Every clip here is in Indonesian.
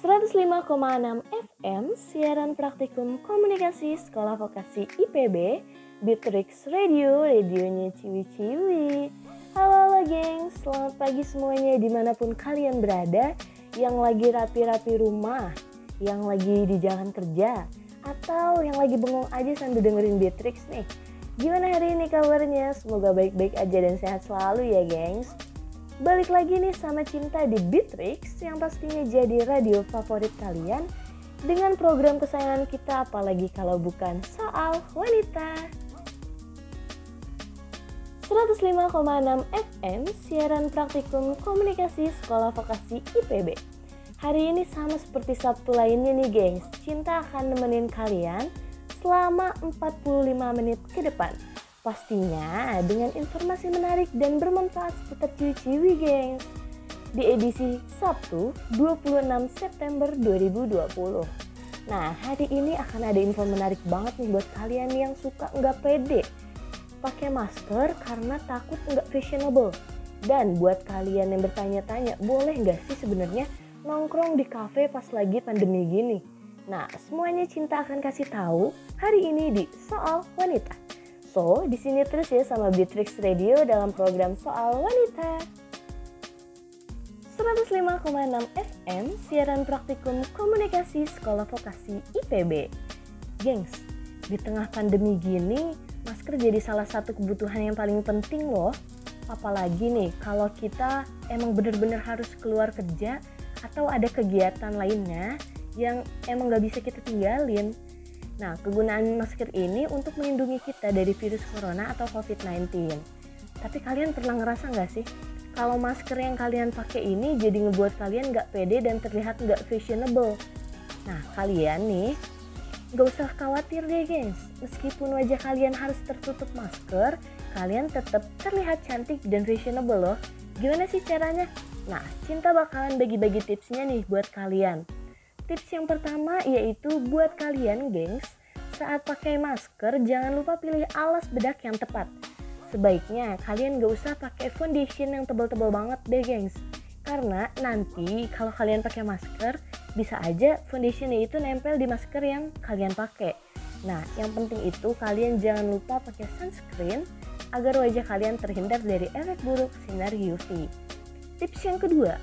105,6 FM siaran praktikum komunikasi Sekolah Vokasi IPB Bitrix Radio, radionya ciwi-ciwi. Halo halo geng, selamat pagi semuanya di mana pun kalian berada. Yang lagi rapi-rapi rumah, yang lagi di jalan kerja Atau yang lagi bengong aja sambil dengerin Bitrix nih. Gimana hari ini kabarnya? Semoga baik-baik aja dan sehat selalu ya gengs Balik lagi nih sama Cinta di Bitrix yang pastinya jadi radio favorit kalian dengan program kesayangan kita apalagi kalau bukan soal wanita. 105,6 FM siaran praktikum komunikasi Sekolah Vokasi IPB. Hari ini sama seperti Sabtu lainnya nih gengs, Cinta akan nemenin kalian selama 45 menit ke depan Pastinya dengan informasi menarik dan bermanfaat seputar ciwi-ciwi gengs. Di edisi Sabtu 26 September 2020. Nah hari ini akan ada info menarik banget nih buat kalian yang suka nggak pede. Pakai masker karena takut nggak fashionable. Dan buat kalian yang bertanya-tanya, boleh nggak sih sebenarnya nongkrong di cafe pas lagi pandemi gini? Nah, semuanya cinta akan kasih tahu hari ini di Soal Wanita. So, di sini terus ya sama Beatrix Radio dalam program Soal Wanita. 105,6 FM, siaran praktikum komunikasi Sekolah Vokasi IPB. Gengs, di tengah pandemi gini, masker jadi salah satu kebutuhan yang paling penting loh. Apalagi nih, kalau kita emang bener-bener harus keluar kerja atau ada kegiatan lainnya yang emang gak bisa kita tinggalin. Nah, kegunaan masker ini untuk melindungi kita dari virus corona atau COVID-19. Tapi kalian pernah ngerasa nggak sih? Kalau masker yang kalian pakai ini jadi ngebuat kalian nggak pede dan terlihat nggak fashionable. Nah, kalian nih nggak usah khawatir deh gengs. Meskipun wajah kalian harus tertutup masker, kalian tetap terlihat cantik dan fashionable loh. Gimana sih caranya? Nah, Cinta bakalan bagi-bagi tipsnya nih buat kalian. Tips yang pertama yaitu buat kalian gengs, saat pakai masker jangan lupa pilih alas bedak yang tepat. Sebaiknya kalian gak usah pakai foundation yang tebal-tebal banget deh gengs. Karena nanti kalau kalian pakai masker, bisa aja foundationnya itu nempel di masker yang kalian pakai. Nah, yang penting itu kalian jangan lupa pakai sunscreen agar wajah kalian terhindar dari efek buruk sinar UV. Tips yang kedua,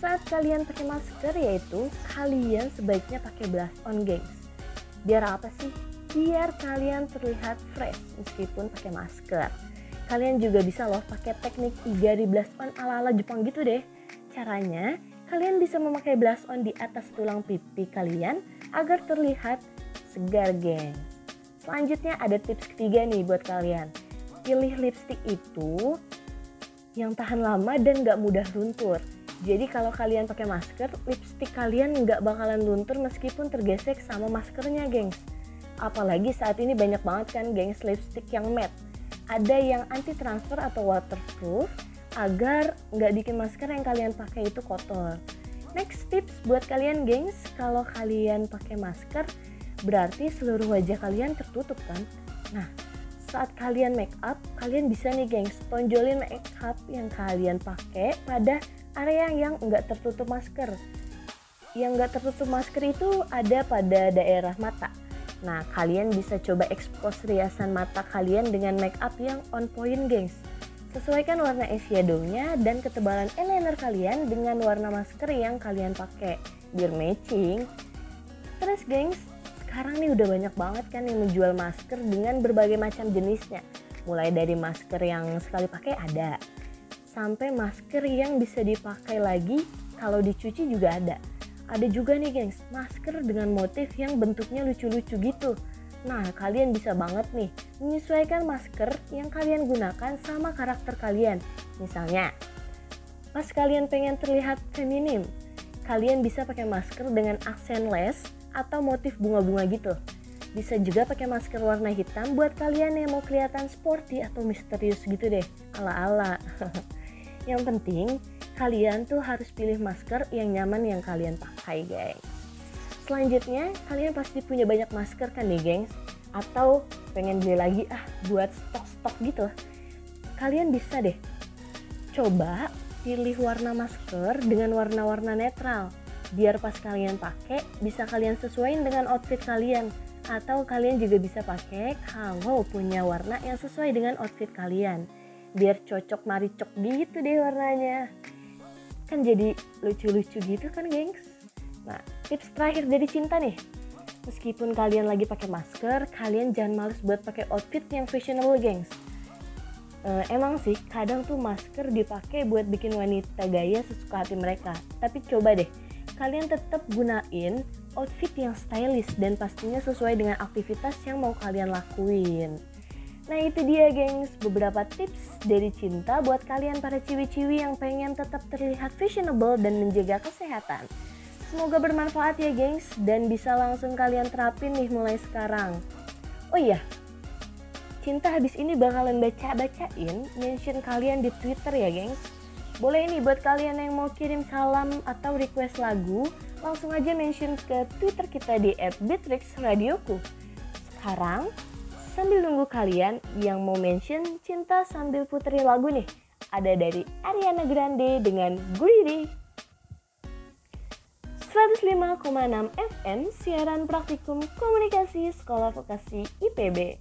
saat kalian pakai masker yaitu kalian sebaiknya pakai blush on gengs. Biar apa sih? Biar kalian terlihat fresh meskipun pakai masker. Kalian juga bisa loh pakai teknik igari blush on ala-ala Jepang gitu deh. Caranya, kalian bisa memakai blush on di atas tulang pipi kalian agar terlihat segar geng. Selanjutnya ada tips ketiga nih buat kalian. Pilih lipstick itu yang tahan lama dan gak mudah luntur jadi kalau kalian pakai masker, lipstick kalian nggak bakalan luntur meskipun tergesek sama maskernya, gengs. Apalagi saat ini banyak banget kan, gengs, lipstick yang matte. Ada yang anti transfer atau waterproof agar nggak bikin masker yang kalian pakai itu kotor. Next tips buat kalian, gengs, kalau kalian pakai masker, berarti seluruh wajah kalian tertutup kan? Nah, saat kalian make up, kalian bisa nih gengs, tonjolin make up yang kalian pakai pada area yang nggak tertutup masker. Yang nggak tertutup masker itu ada pada daerah mata. Nah, kalian bisa coba expose riasan mata kalian dengan make up yang on point, gengs. Sesuaikan warna eyeshadow-nya dan ketebalan eyeliner kalian dengan warna masker yang kalian pakai, biar matching. Terus, gengs, sekarang nih udah banyak banget kan yang menjual masker dengan berbagai macam jenisnya. Mulai dari masker yang sekali pakai ada, sampai masker yang bisa dipakai lagi kalau dicuci juga ada. Ada juga nih gengs, masker dengan motif yang bentuknya lucu-lucu gitu. Nah, kalian bisa banget nih menyesuaikan masker yang kalian gunakan sama karakter kalian. Misalnya, pas kalian pengen terlihat feminim, kalian bisa pakai masker dengan aksen les atau motif bunga-bunga gitu. Bisa juga pakai masker warna hitam buat kalian yang mau kelihatan sporty atau misterius gitu deh, ala-ala. Yang penting kalian tuh harus pilih masker yang nyaman yang kalian pakai, guys. Selanjutnya, kalian pasti punya banyak masker kan nih, gengs? Atau pengen beli lagi ah buat stok-stok gitu. Kalian bisa deh coba pilih warna masker dengan warna-warna netral. biar pas kalian pakai bisa kalian sesuaiin dengan outfit kalian atau kalian juga bisa pakai kalau punya warna yang sesuai dengan outfit kalian biar cocok maricok gitu deh warnanya kan jadi lucu-lucu gitu kan gengs nah tips terakhir dari cinta nih meskipun kalian lagi pakai masker kalian jangan males buat pakai outfit yang fashionable gengs Uh, emang sih kadang tuh masker dipakai buat bikin wanita gaya sesuka hati mereka. Tapi coba deh, kalian tetap gunain outfit yang stylish dan pastinya sesuai dengan aktivitas yang mau kalian lakuin. Nah itu dia gengs, beberapa tips dari cinta buat kalian para ciwi-ciwi yang pengen tetap terlihat fashionable dan menjaga kesehatan. Semoga bermanfaat ya gengs dan bisa langsung kalian terapin nih mulai sekarang. Oh iya, Cinta habis ini bakalan baca-bacain mention kalian di Twitter ya, gengs. Boleh nih buat kalian yang mau kirim salam atau request lagu, langsung aja mention ke Twitter kita di @bitrixradioku. Sekarang, sambil nunggu kalian yang mau mention cinta sambil putri lagu nih, ada dari Ariana Grande dengan Greedy. 105,6 FM siaran praktikum komunikasi Sekolah Vokasi IPB.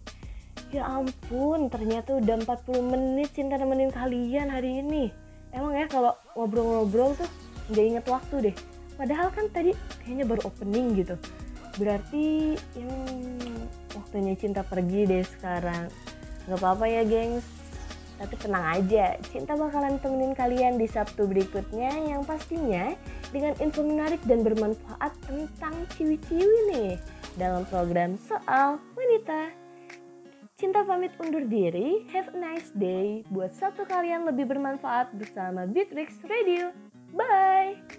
Ya ampun, ternyata udah 40 menit cinta nemenin kalian hari ini. Emang ya kalau ngobrol-ngobrol tuh nggak inget waktu deh. Padahal kan tadi kayaknya baru opening gitu. Berarti yang waktunya cinta pergi deh sekarang. Gak apa-apa ya gengs. Tapi tenang aja, cinta bakalan temenin kalian di Sabtu berikutnya yang pastinya dengan info menarik dan bermanfaat tentang ciwi-ciwi nih dalam program Soal Wanita. Cinta pamit undur diri. Have a nice day. Buat satu kalian lebih bermanfaat bersama Bitrix Radio. Bye!